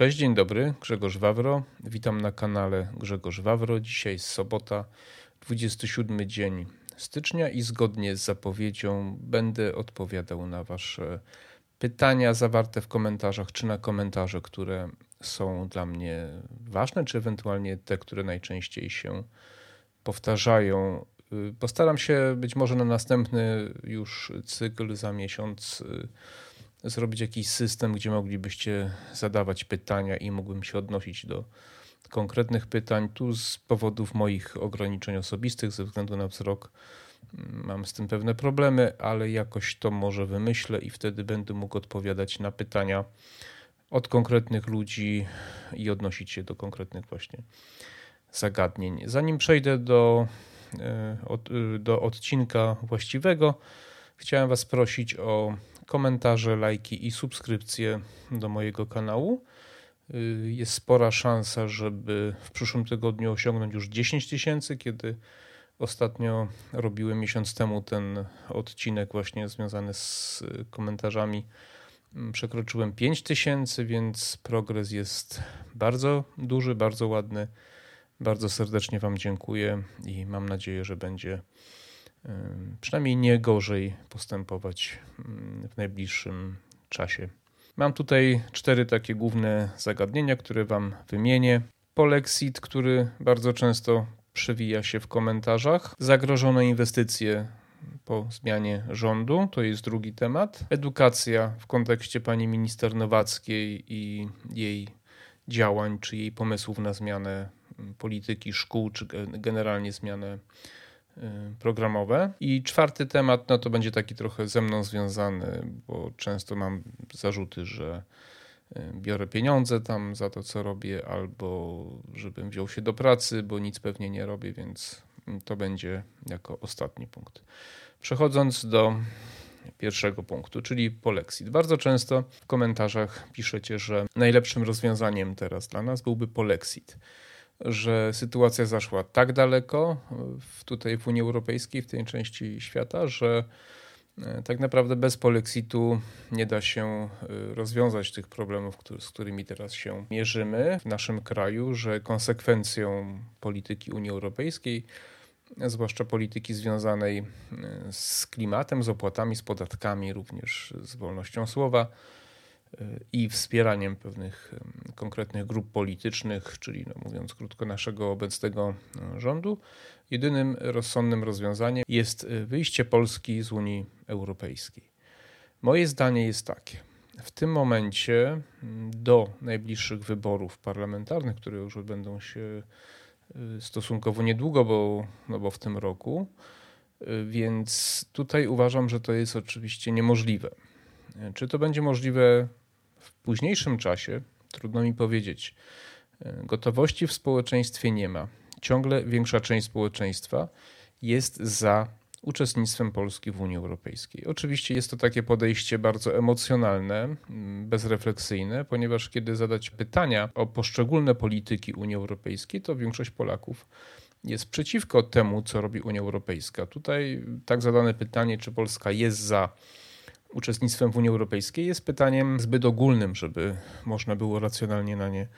Cześć, dzień dobry, Grzegorz Wawro. Witam na kanale Grzegorz Wawro. Dzisiaj jest sobota, 27 dzień stycznia i zgodnie z zapowiedzią będę odpowiadał na Wasze pytania zawarte w komentarzach, czy na komentarze, które są dla mnie ważne, czy ewentualnie te, które najczęściej się powtarzają. Postaram się być może na następny już cykl za miesiąc y, zrobić jakiś system, gdzie moglibyście zadawać pytania i mógłbym się odnosić do konkretnych pytań. Tu z powodów moich ograniczeń osobistych, ze względu na wzrok, mm, mam z tym pewne problemy, ale jakoś to może wymyślę i wtedy będę mógł odpowiadać na pytania od konkretnych ludzi i odnosić się do konkretnych właśnie zagadnień. Zanim przejdę do, e, e, do odcinka właściwego, chciałem Was prosić o komentarze, lajki i subskrypcje do mojego kanału. E, jest spora szansa, żeby w przyszłym tygodniu osiągnąć już 10 tysięcy, kiedy ostatnio robiłem miesiąc temu ten odcinek właśnie związany z komentarzami Mm, przekroczyłem 5000, więc progres jest bardzo duży, bardzo ładny. Bardzo serdecznie Wam dziękuję i mam nadzieję, że będzie przynajmniej nie gorzej postępować mm, w najbliższym czasie. Mam tutaj cztery takie główne zagadnienia, które Wam wymienię. Polexit, który bardzo często przewija się w komentarzach, zagrożone inwestycje po zmianie rządu. To jest drugi temat. Edukacja w kontekście pani minister Nowackiej i jej działań, czy jej pomysłów na zmianę polityki szkół, czy generalnie zmianę programowe. I czwarty temat, no to będzie taki trochę ze mną związany, bo często mam zarzuty, że y, biorę pieniądze tam za to, co robię, albo żebym wziął się do pracy, bo nic pewnie nie robię, więc to będzie jako ostatni punkt. Przechodząc do pierwszego punktu, czyli polexit. Bardzo często w komentarzach piszecie, że najlepszym rozwiązaniem teraz dla nas byłby polexit, że sytuacja zaszła tak daleko w, tutaj w Unii Europejskiej, w tej części świata, że e, tak naprawdę bez polexitu nie da się e, rozwiązać tych problemów, z którymi teraz się mierzymy w naszym kraju, że konsekwencją polityki Unii Europejskiej zwłaszcza polityki związanej e, z klimatem, z opłatami, z podatkami, również z wolnością słowa e, i wspieraniem pewnych konkretnych grup politycznych, czyli no mówiąc krótko, naszego obecnego e, rządu. Jedynym rozsądnym rozwiązaniem jest wyjście Polski z Unii Europejskiej. Moje zdanie jest takie. W tym momencie do najbliższych wyborów parlamentarnych, które już odbędą się Y, stosunkowo niedługo, bo, no bo w tym roku. Więc tutaj uważam, że to jest oczywiście niemożliwe. Czy to będzie możliwe w późniejszym czasie? Trudno mi powiedzieć. Gotowości w społeczeństwie nie ma. Ciągle większa część społeczeństwa jest za uczestnictwem Polski w Unii Europejskiej. Oczywiście jest to takie podejście bardzo emocjonalne, bezrefleksyjne, ponieważ kiedy zadać pytania o poszczególne polityki Unii Europejskiej, to większość Polaków jest przeciwko temu, co robi Unia Europejska. Tutaj tak zadane pytanie, czy Polska jest za uczestnictwem w Unii Europejskiej, jest pytaniem zbyt ogólnym, żeby można było racjonalnie na nie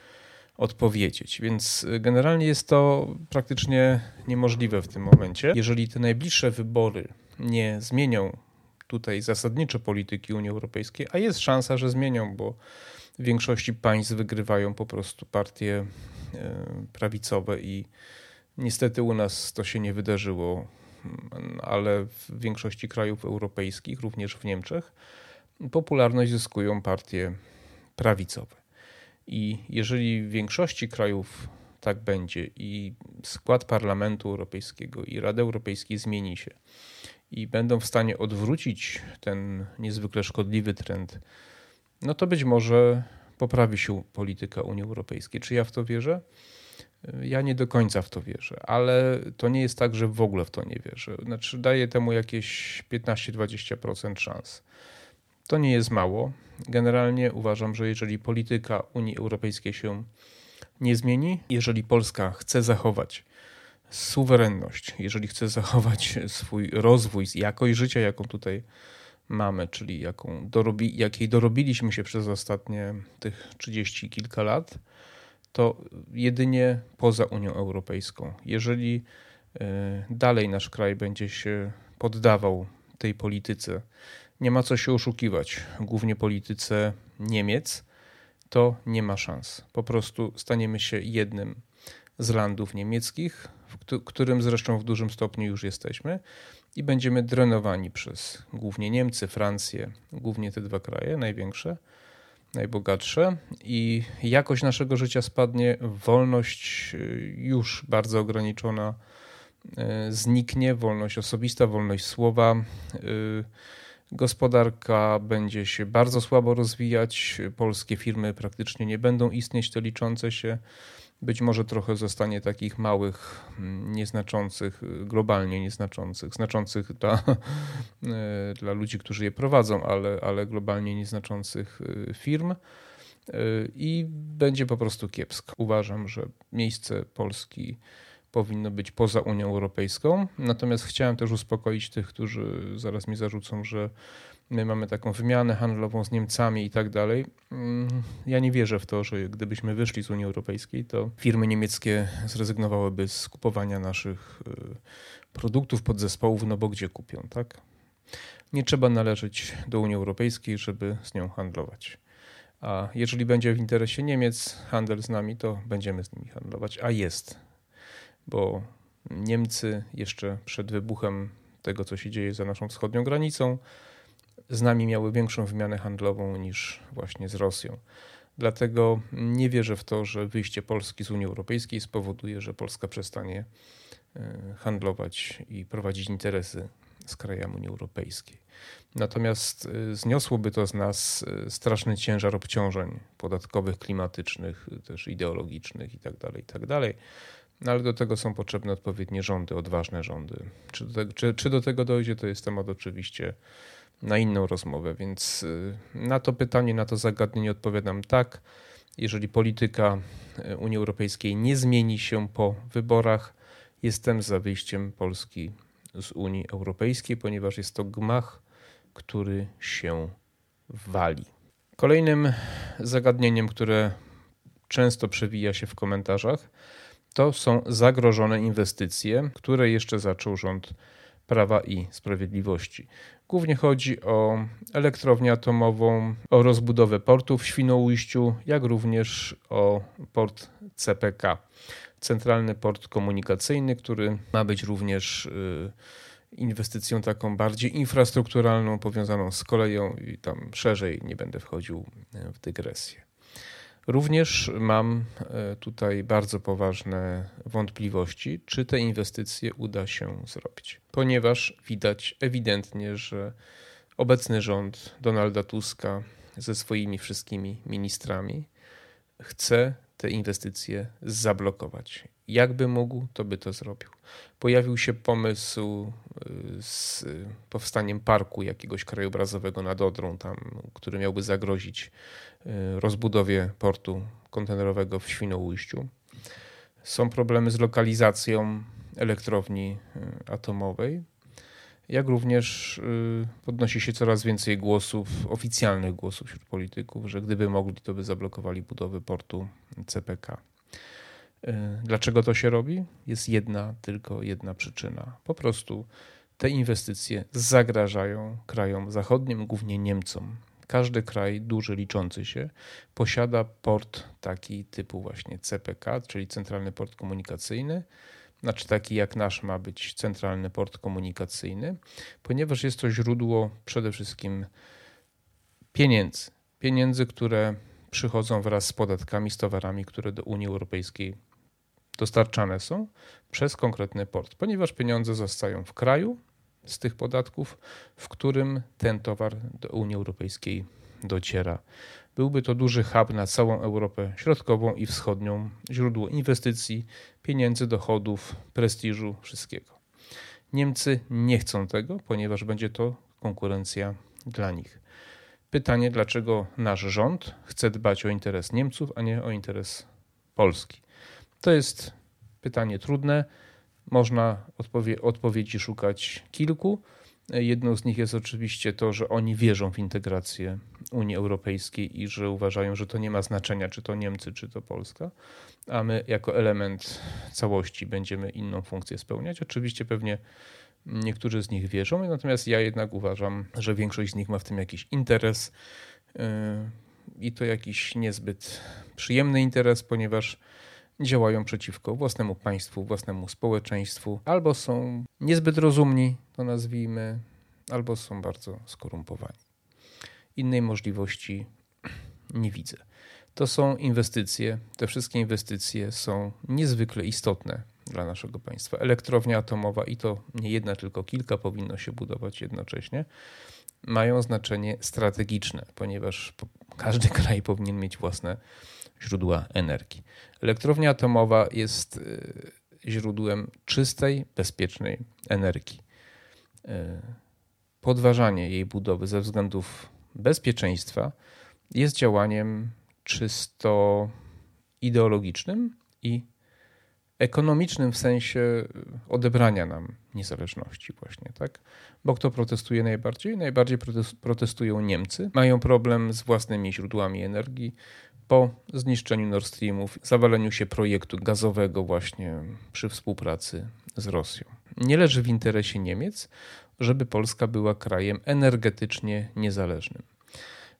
odpowiedzieć. Więc y, generalnie jest to praktycznie niemożliwe w tym momencie. Jeżeli te najbliższe wybory nie zmienią tutaj zasadniczo polityki Unii Europejskiej, a jest szansa, że zmienią, bo w większości państw wygrywają po prostu partie y, prawicowe i niestety u nas to się nie wydarzyło, ale w większości krajów europejskich, również w Niemczech, popularność zyskują partie prawicowe. I jeżeli w większości krajów tak będzie i skład Parlamentu Europejskiego i Rady Europejskiej zmieni się i będą w stanie odwrócić ten niezwykle szkodliwy trend, no to być może poprawi się polityka Unii Europejskiej. Czy ja w to wierzę? Ja nie do końca w to wierzę, ale to nie jest tak, że w ogóle w to nie wierzę. Znaczy, daję temu jakieś 15-20% szans. To nie jest mało. Generalnie uważam, że jeżeli polityka Unii Europejskiej się nie zmieni, jeżeli Polska chce zachować suwerenność, jeżeli chce zachować swój rozwój, jakość życia, jaką tutaj mamy, czyli jaką dorobi, jakiej dorobiliśmy się przez ostatnie tych 30 kilka lat, to jedynie poza Unią Europejską. Jeżeli e, dalej nasz kraj będzie się poddawał tej polityce, nie ma co się oszukiwać, głównie polityce Niemiec, to nie ma szans. Po prostu staniemy się jednym z landów niemieckich, w którym zresztą w dużym stopniu już jesteśmy, i będziemy drenowani przez głównie Niemcy, Francję, głównie te dwa kraje największe, najbogatsze, i jakość naszego życia spadnie, wolność y, już bardzo ograniczona y, zniknie, wolność osobista, wolność słowa. Y, gospodarka będzie się bardzo słabo rozwijać, polskie firmy praktycznie nie będą istnieć, te liczące się. Być może trochę zostanie takich małych, mm, nieznaczących, globalnie nieznaczących, znaczących dla, e, dla ludzi, którzy je prowadzą, ale, ale globalnie nieznaczących e, firm i będzie po prostu kiepsko. Uważam, że miejsce Polski powinno być poza Unią Europejską. Natomiast chciałem też uspokoić tych, którzy zaraz mi zarzucą, że my mamy taką wymianę handlową z Niemcami i tak dalej. Mm, ja nie wierzę w to, że gdybyśmy wyszli z Unii Europejskiej, to firmy niemieckie zrezygnowałyby z kupowania naszych y, produktów, podzespołów, no bo gdzie kupią, tak? Nie trzeba należeć do Unii Europejskiej, żeby z nią handlować. A jeżeli będzie w interesie Niemiec handel z nami, to będziemy z nimi handlować. A jest, bo Niemcy jeszcze przed wybuchem tego, co się dzieje za naszą wschodnią granicą, z nami miały większą wymianę handlową niż właśnie z Rosją. Dlatego nie wierzę w to, że wyjście Polski z Unii Europejskiej spowoduje, że Polska przestanie e, handlować i prowadzić interesy z krajami Unii Europejskiej. Natomiast e, zniosłoby to z nas e, straszny ciężar obciążeń podatkowych, klimatycznych, też ideologicznych itd. Tak itd. Tak no ale do tego są potrzebne odpowiednie rządy, odważne rządy. Czy do, tego, czy, czy do tego dojdzie, to jest temat oczywiście na inną rozmowę, więc y, na to pytanie, na to zagadnienie odpowiadam tak. Jeżeli polityka y, Unii Europejskiej nie zmieni się po wyborach, jestem za wyjściem Polski z Unii Europejskiej, ponieważ jest to gmach, który się wali. Kolejnym zagadnieniem, które często przewija się w komentarzach, to są zagrożone inwestycje, które jeszcze zaczął rząd Prawa i Sprawiedliwości. Głównie chodzi o elektrownię atomową, o rozbudowę portu w Świnoujściu, jak również o port CPK, Centralny Port Komunikacyjny, który ma być również y, inwestycją taką bardziej infrastrukturalną, powiązaną z koleją i tam szerzej nie będę wchodził w dygresję. Również mam e, tutaj bardzo poważne wątpliwości, czy te inwestycje uda się zrobić, ponieważ widać ewidentnie, że obecny rząd Donalda Tuska ze swoimi wszystkimi ministrami chce te inwestycje zablokować. Jakby mógł, to by to zrobił. Pojawił się pomysł y, z powstaniem parku jakiegoś krajobrazowego nad Odrą, tam, który miałby zagrozić y, rozbudowie portu kontenerowego w Świnoujściu. Są problemy z lokalizacją elektrowni y, atomowej, jak również podnosi się coraz więcej głosów, oficjalnych głosów wśród polityków, że gdyby mogli, to by zablokowali budowę portu CPK. E, dlaczego to się robi? Jest jedna, tylko jedna przyczyna. Po prostu te inwestycje zagrażają krajom zachodnim, głównie Niemcom. Każdy kraj duży, liczący się, posiada port taki typu właśnie CPK, czyli Centralny Port Komunikacyjny, znaczy taki jak nasz ma być Centralny Port Komunikacyjny, ponieważ jest to źródło przede wszystkim pieniędzy. Pieniędzy, które przychodzą wraz z podatkami, z towarami, które do Unii Europejskiej dostarczane są przez konkretny port, ponieważ pieniądze zostają w kraju z tych podatków, w którym ten towar do Unii Europejskiej dociera. Byłby to duży hub na całą Europę Środkową i Wschodnią, źródło inwestycji, pieniędzy, dochodów, prestiżu, wszystkiego. Niemcy nie chcą tego, ponieważ będzie to konkurencja dla nich. Pytanie, dlaczego nasz rząd chce dbać o interes Niemców, a nie o interes Polski? To jest pytanie trudne. Można odpowie odpowiedzi szukać kilku. Jedną z nich jest oczywiście to, że oni wierzą w integrację Unii Europejskiej i że uważają, że to nie ma znaczenia, czy to Niemcy, czy to Polska, a my jako element całości będziemy inną funkcję spełniać. Oczywiście pewnie niektórzy z nich wierzą, natomiast ja jednak uważam, że większość z nich ma w tym jakiś interes yy, i to jakiś niezbyt przyjemny interes, ponieważ działają przeciwko własnemu państwu, własnemu społeczeństwu, albo są niezbyt rozumni, to nazwijmy, albo są bardzo skorumpowani. Innej możliwości nie widzę. To są inwestycje. Te wszystkie inwestycje są niezwykle istotne dla naszego państwa. Elektrownia atomowa i to nie jedna, tylko kilka powinno się budować jednocześnie. Mają znaczenie strategiczne, ponieważ każdy kraj powinien mieć własne źródła energii. Elektrownia atomowa jest y, źródłem czystej, bezpiecznej energii. Y, podważanie jej budowy ze względów bezpieczeństwa jest działaniem czysto ideologicznym i ekonomicznym w sensie odebrania nam niezależności właśnie, tak? Bo kto protestuje najbardziej? Najbardziej protestują Niemcy. Mają problem z własnymi źródłami energii, po zniszczeniu Nord Streamów, zawaleniu się projektu gazowego właśnie przy współpracy z Rosją. Nie leży w interesie Niemiec, żeby Polska była krajem energetycznie niezależnym.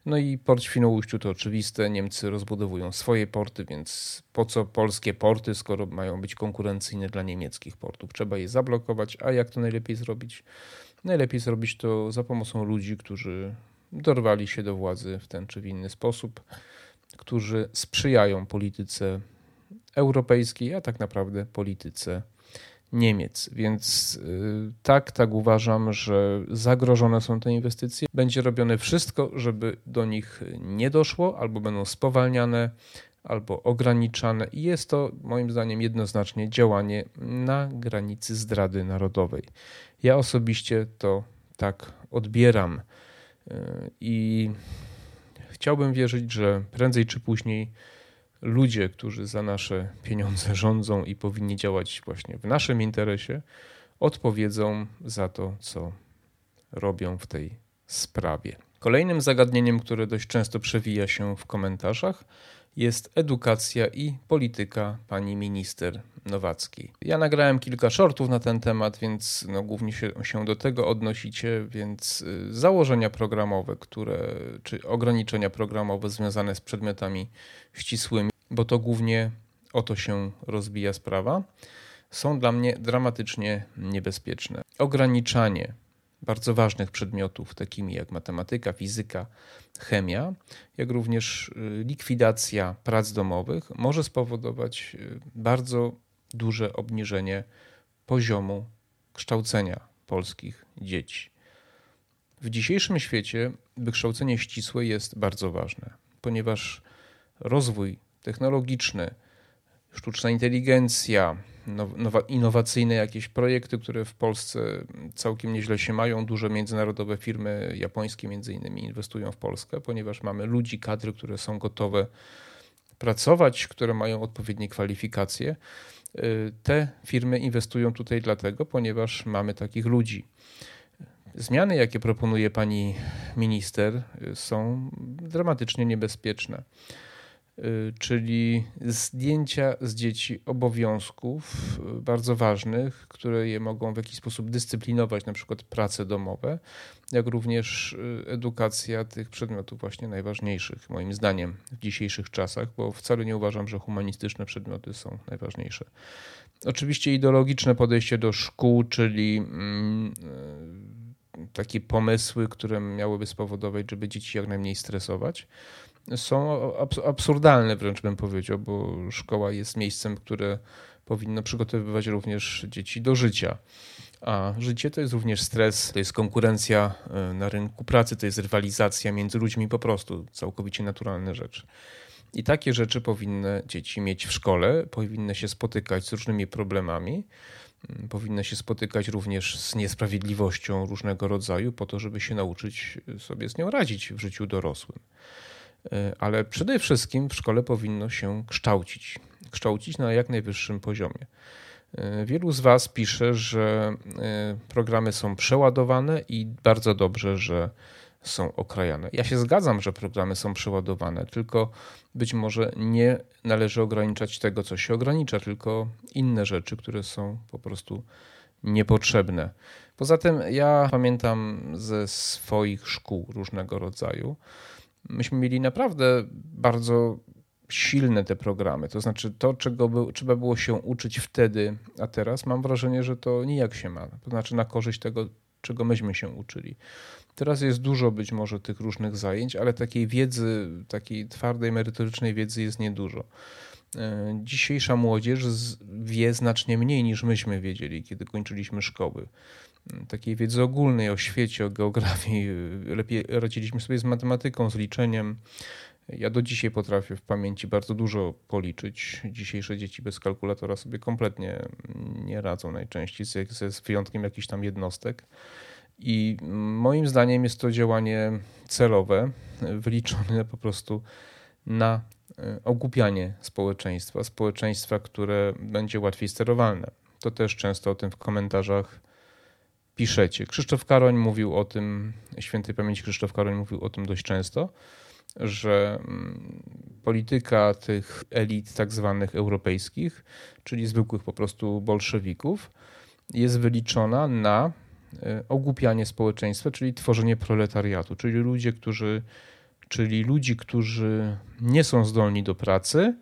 No i port Świnoujściu to oczywiste, Niemcy rozbudowują swoje porty, więc po co polskie porty, skoro mają być konkurencyjne dla niemieckich portów? Trzeba je zablokować, a jak to najlepiej zrobić? Najlepiej zrobić to za pomocą ludzi, którzy dorwali się do władzy w ten czy w inny sposób którzy sprzyjają polityce europejskiej, a tak naprawdę polityce Niemiec. Więc y, tak, tak uważam, że zagrożone są te inwestycje. Będzie robione wszystko, żeby do nich nie doszło, albo będą spowalniane, albo ograniczane. I jest to moim zdaniem jednoznacznie działanie na granicy zdrady narodowej. Ja osobiście to tak odbieram. Y, I chciałbym wierzyć, że prędzej czy później ludzie, którzy za nasze pieniądze rządzą i powinni działać właśnie w naszym interesie, odpowiedzą za to, co robią w tej sprawie. Kolejnym zagadnieniem, które dość często przewija się w komentarzach, jest edukacja i polityka pani minister Nowackiej. Ja nagrałem kilka shortów na ten temat, więc no, głównie się, się do tego odnosicie, więc y, założenia programowe, które, czy ograniczenia programowe związane z przedmiotami ścisłymi, bo to głównie o to się rozbija sprawa, są dla mnie dramatycznie niebezpieczne. Ograniczanie bardzo ważnych przedmiotów, takimi jak matematyka, fizyka, chemia, jak również y, likwidacja prac domowych, może spowodować y, bardzo duże obniżenie poziomu kształcenia polskich dzieci. W dzisiejszym świecie wykształcenie ścisłe jest bardzo ważne, ponieważ rozwój technologiczny, sztuczna inteligencja, nowa, innowacyjne jakieś projekty, które w Polsce całkiem nieźle się mają. Duże międzynarodowe firmy japońskie między innymi inwestują w Polskę, ponieważ mamy ludzi, kadry, które są gotowe pracować, które mają odpowiednie kwalifikacje. Y, te firmy inwestują tutaj dlatego, ponieważ mamy takich ludzi. Zmiany, jakie proponuje pani minister, y, są dramatycznie niebezpieczne. Y, czyli zdjęcia z dzieci obowiązków y, bardzo ważnych, które je mogą w jakiś sposób dyscyplinować, na przykład prace domowe, jak również y, edukacja tych przedmiotów właśnie najważniejszych, moim zdaniem, w dzisiejszych czasach, bo wcale nie uważam, że humanistyczne przedmioty są najważniejsze. Oczywiście ideologiczne podejście do szkół, czyli mm, takie pomysły, które miałyby spowodować, żeby dzieci jak najmniej stresować są absurdalne wręcz bym powiedział, bo szkoła jest miejscem, które powinno przygotowywać również dzieci do życia. A życie to jest również stres, to jest konkurencja e, na rynku pracy, to jest rywalizacja między ludźmi po prostu, całkowicie naturalne rzeczy. I takie rzeczy powinny dzieci mieć w szkole, powinny się spotykać z różnymi problemami, mm, powinny się spotykać również z niesprawiedliwością różnego rodzaju, po to, żeby się nauczyć sobie z nią radzić w życiu dorosłym. E, ale przede wszystkim w szkole powinno się kształcić. Kształcić na jak najwyższym poziomie. Wielu z Was pisze, że programy są przeładowane i bardzo dobrze, że są okrajane. Ja się zgadzam, że programy są przeładowane, tylko być może nie należy ograniczać tego, co się ogranicza, tylko inne rzeczy, które są po prostu niepotrzebne. Poza tym ja pamiętam ze swoich szkół różnego rodzaju, myśmy mieli naprawdę bardzo silne te programy. To znaczy to, czego by, trzeba było się uczyć wtedy, a teraz mam wrażenie, że to nijak się ma. To znaczy na korzyść tego, czego myśmy się uczyli. Teraz jest dużo być może tych różnych zajęć, ale takiej wiedzy, takiej twardej, merytorycznej wiedzy jest niedużo. E, dzisiejsza młodzież wie znacznie mniej niż myśmy wiedzieli, kiedy kończyliśmy szkoły. Takiej wiedzy ogólnej o świecie, o geografii. Lepiej radziliśmy sobie z matematyką, z liczeniem. Ja do dzisiaj potrafię w pamięci bardzo dużo policzyć. Dzisiejsze dzieci bez kalkulatora sobie kompletnie nie radzą najczęściej, z wyjątkiem jakichś tam jednostek. I moim zdaniem jest to działanie celowe, wyliczone po prostu na e, ogłupianie społeczeństwa, społeczeństwa, które będzie łatwiej sterowalne. To też często o tym w komentarzach piszecie. Krzysztof Karoń mówił o tym, świętej pamięci Krzysztof Karoń mówił o tym dość często, że mm, polityka tych elit tak zwanych europejskich, czyli zwykłych po prostu bolszewików, jest wyliczona na e, ogłupianie społeczeństwa, czyli tworzenie proletariatu, czyli ludzie, którzy, czyli ludzi, którzy nie są zdolni do pracy,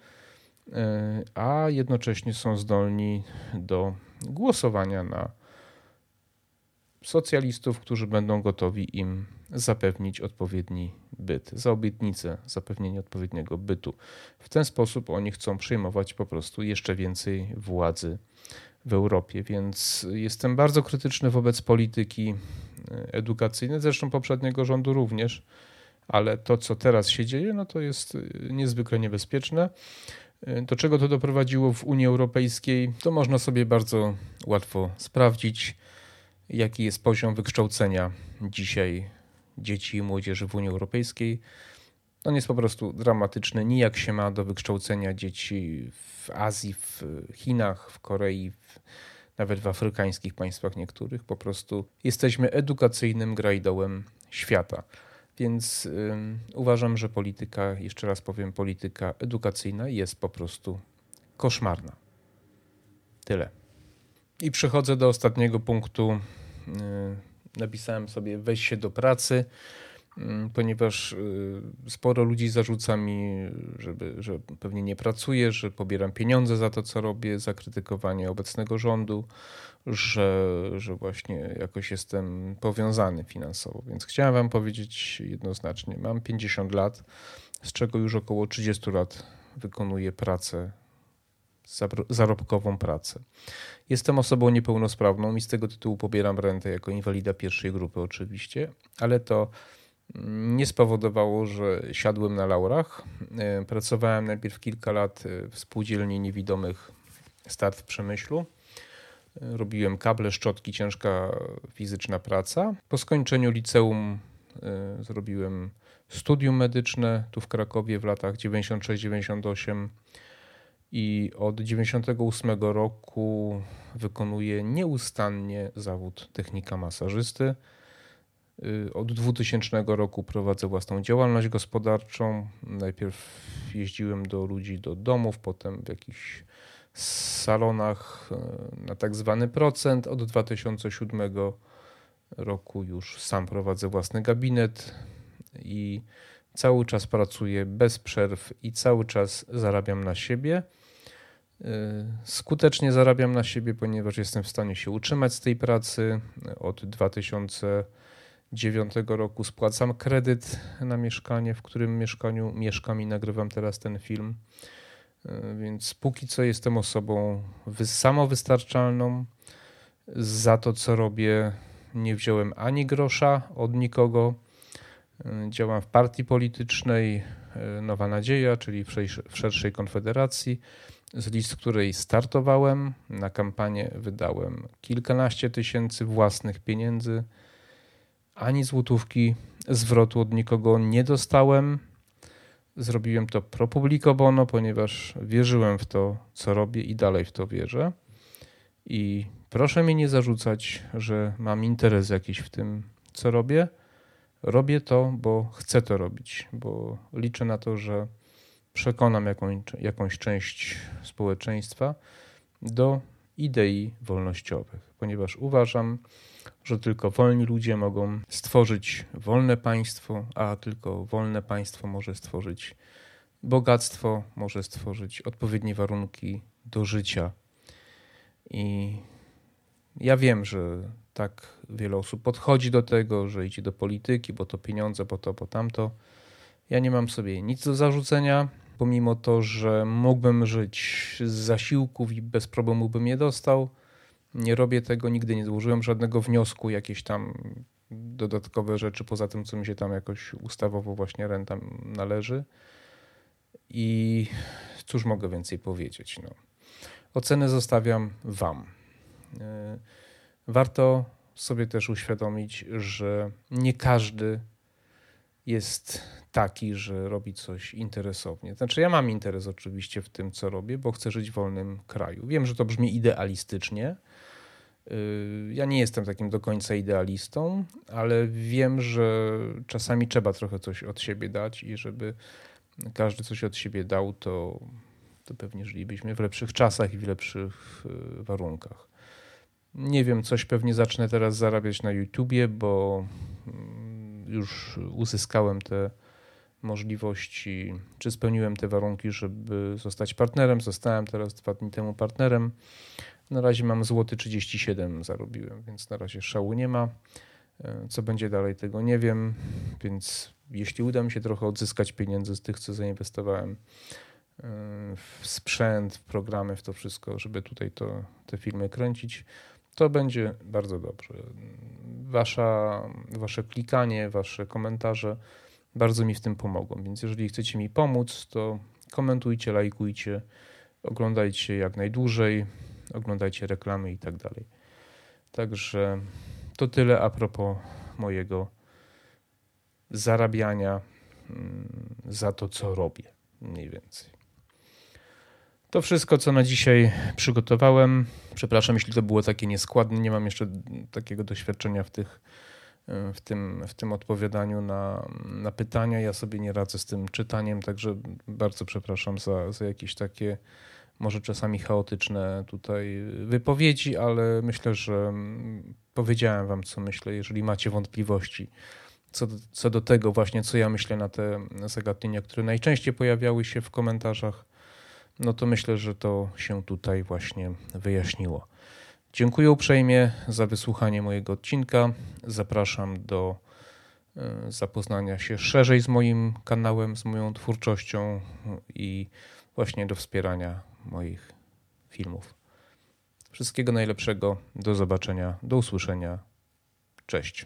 e, a jednocześnie są zdolni do głosowania na socjalistów, którzy będą gotowi im zapewnić odpowiedni byt, za obietnicę zapewnienia odpowiedniego bytu. W ten sposób oni chcą przejmować po prostu jeszcze więcej władzy w Europie, więc jestem bardzo krytyczny wobec polityki e, edukacyjnej, zresztą poprzedniego rządu również, ale to, co teraz się dzieje, no to jest e, niezwykle niebezpieczne. E, do czego to doprowadziło w Unii Europejskiej, to można sobie bardzo łatwo sprawdzić, jaki jest poziom wykształcenia dzisiaj dzieci i młodzieży w Unii Europejskiej. On jest po prostu dramatyczny. Nijak się ma do wykształcenia dzieci w Azji, w Chinach, w Korei, w, nawet w afrykańskich państwach niektórych. Po prostu jesteśmy edukacyjnym grajdołem świata. Więc uważam, że polityka, jeszcze raz powiem, polityka edukacyjna jest po prostu koszmarna. Tyle. I przechodzę do ostatniego punktu napisałem sobie weź się do pracy, mm, ponieważ y, sporo ludzi zarzuca mi, żeby, że pewnie nie pracuję, że pobieram pieniądze za to, co robię, za krytykowanie obecnego rządu, że, że właśnie jakoś jestem powiązany finansowo. Więc chciałem Wam powiedzieć jednoznacznie: mam 50 lat, z czego już około 30 lat wykonuję pracę zarobkową pracę. Jestem osobą niepełnosprawną i z tego tytułu pobieram rentę jako inwalida pierwszej grupy oczywiście, ale to nie spowodowało, że siadłem na laurach. E, pracowałem najpierw kilka lat w spółdzielni niewidomych Start w Przemyślu. E, robiłem kable, szczotki, ciężka fizyczna praca. Po skończeniu liceum e, zrobiłem studium medyczne tu w Krakowie w latach 96-98 i od 98 roku wykonuje nieustannie zawód technika masażysty. Y, od 2000 roku prowadzę własną działalność gospodarczą. Najpierw jeździłem do ludzi do domów, potem w jakichś salonach y, na tak zwany procent. Od 2007 roku już sam prowadzę własny gabinet i cały czas pracuję bez przerw i cały czas zarabiam na siebie. Y, skutecznie zarabiam na siebie, ponieważ jestem w stanie się utrzymać z tej pracy. Od 2009 roku spłacam kredyt na mieszkanie, w którym mieszkaniu mieszkam i nagrywam teraz ten film. Y, więc póki co jestem osobą samowystarczalną. Za to, co robię, nie wziąłem ani grosza od nikogo. Y, działam w partii politycznej Nowa Nadzieja, czyli w szerszej konfederacji z list której startowałem. Na kampanię wydałem kilkanaście tysięcy własnych pieniędzy. Ani złotówki zwrotu od nikogo nie dostałem. Zrobiłem to pro publico bono, ponieważ wierzyłem w to, co robię i dalej w to wierzę. I proszę mi nie zarzucać, że mam interes jakiś w tym, co robię. Robię to, bo chcę to robić, bo liczę na to, że przekonam jakąś, jakąś część społeczeństwa do idei wolnościowych, ponieważ uważam, że tylko wolni ludzie mogą stworzyć wolne państwo, a tylko wolne państwo może stworzyć bogactwo, może stworzyć odpowiednie warunki do życia. I ja wiem, że tak wiele osób podchodzi do tego, że idzie do polityki, bo to pieniądze, bo to, bo tamto. Ja nie mam sobie nic do zarzucenia, pomimo to, że mógłbym żyć z zasiłków i bez problemu bym je dostał. Nie robię tego, nigdy nie złożyłem żadnego wniosku, jakieś tam dodatkowe rzeczy, poza tym, co mi się tam jakoś ustawowo właśnie renta należy. I cóż mogę więcej powiedzieć? No. Ocenę zostawiam Wam. E, warto sobie też uświadomić, że nie każdy jest taki, że robi coś interesownie. Znaczy, ja mam interes oczywiście w tym, co robię, bo chcę żyć w wolnym kraju. Wiem, że to brzmi idealistycznie. Y, ja nie jestem takim do końca idealistą, ale wiem, że czasami trzeba trochę coś od siebie dać i żeby każdy coś od siebie dał, to, to pewnie żylibyśmy w lepszych czasach i w lepszych y, warunkach. Nie wiem, coś pewnie zacznę teraz zarabiać na YouTubie, bo mm, już uzyskałem te możliwości, czy spełniłem te warunki, żeby zostać partnerem. Zostałem teraz dwa dni temu partnerem. Na razie mam złoty 37 zarobiłem, więc na razie szału nie ma. E, co będzie dalej, tego nie wiem, więc jeśli uda mi się trochę odzyskać pieniędzy z tych, co zainwestowałem e, w sprzęt, w programy, w to wszystko, żeby tutaj to, te filmy kręcić, to będzie bardzo dobrze. Wasza, wasze klikanie, wasze komentarze bardzo mi w tym pomogą, więc jeżeli chcecie mi pomóc, to komentujcie, lajkujcie, oglądajcie jak najdłużej, oglądajcie reklamy i tak dalej. Także to tyle a propos mojego zarabiania mm, za to, co robię, mniej więcej. To wszystko, co na dzisiaj przygotowałem. Przepraszam, jeśli to było takie nieskładne. Nie mam jeszcze takiego doświadczenia w, tych, w, tym, w tym odpowiadaniu na, na pytania. Ja sobie nie radzę z tym czytaniem, także bardzo przepraszam za, za jakieś takie może czasami chaotyczne tutaj wypowiedzi, ale myślę, że powiedziałem wam, co myślę. Jeżeli macie wątpliwości co do, co do tego właśnie, co ja myślę na te zagadnienia, które najczęściej pojawiały się w komentarzach, no to myślę, że to się tutaj właśnie wyjaśniło. Dziękuję uprzejmie za wysłuchanie mojego odcinka. Zapraszam do e, zapoznania się szerzej z moim kanałem, z moją twórczością i właśnie do wspierania moich filmów. Wszystkiego najlepszego. Do zobaczenia, do usłyszenia. Cześć.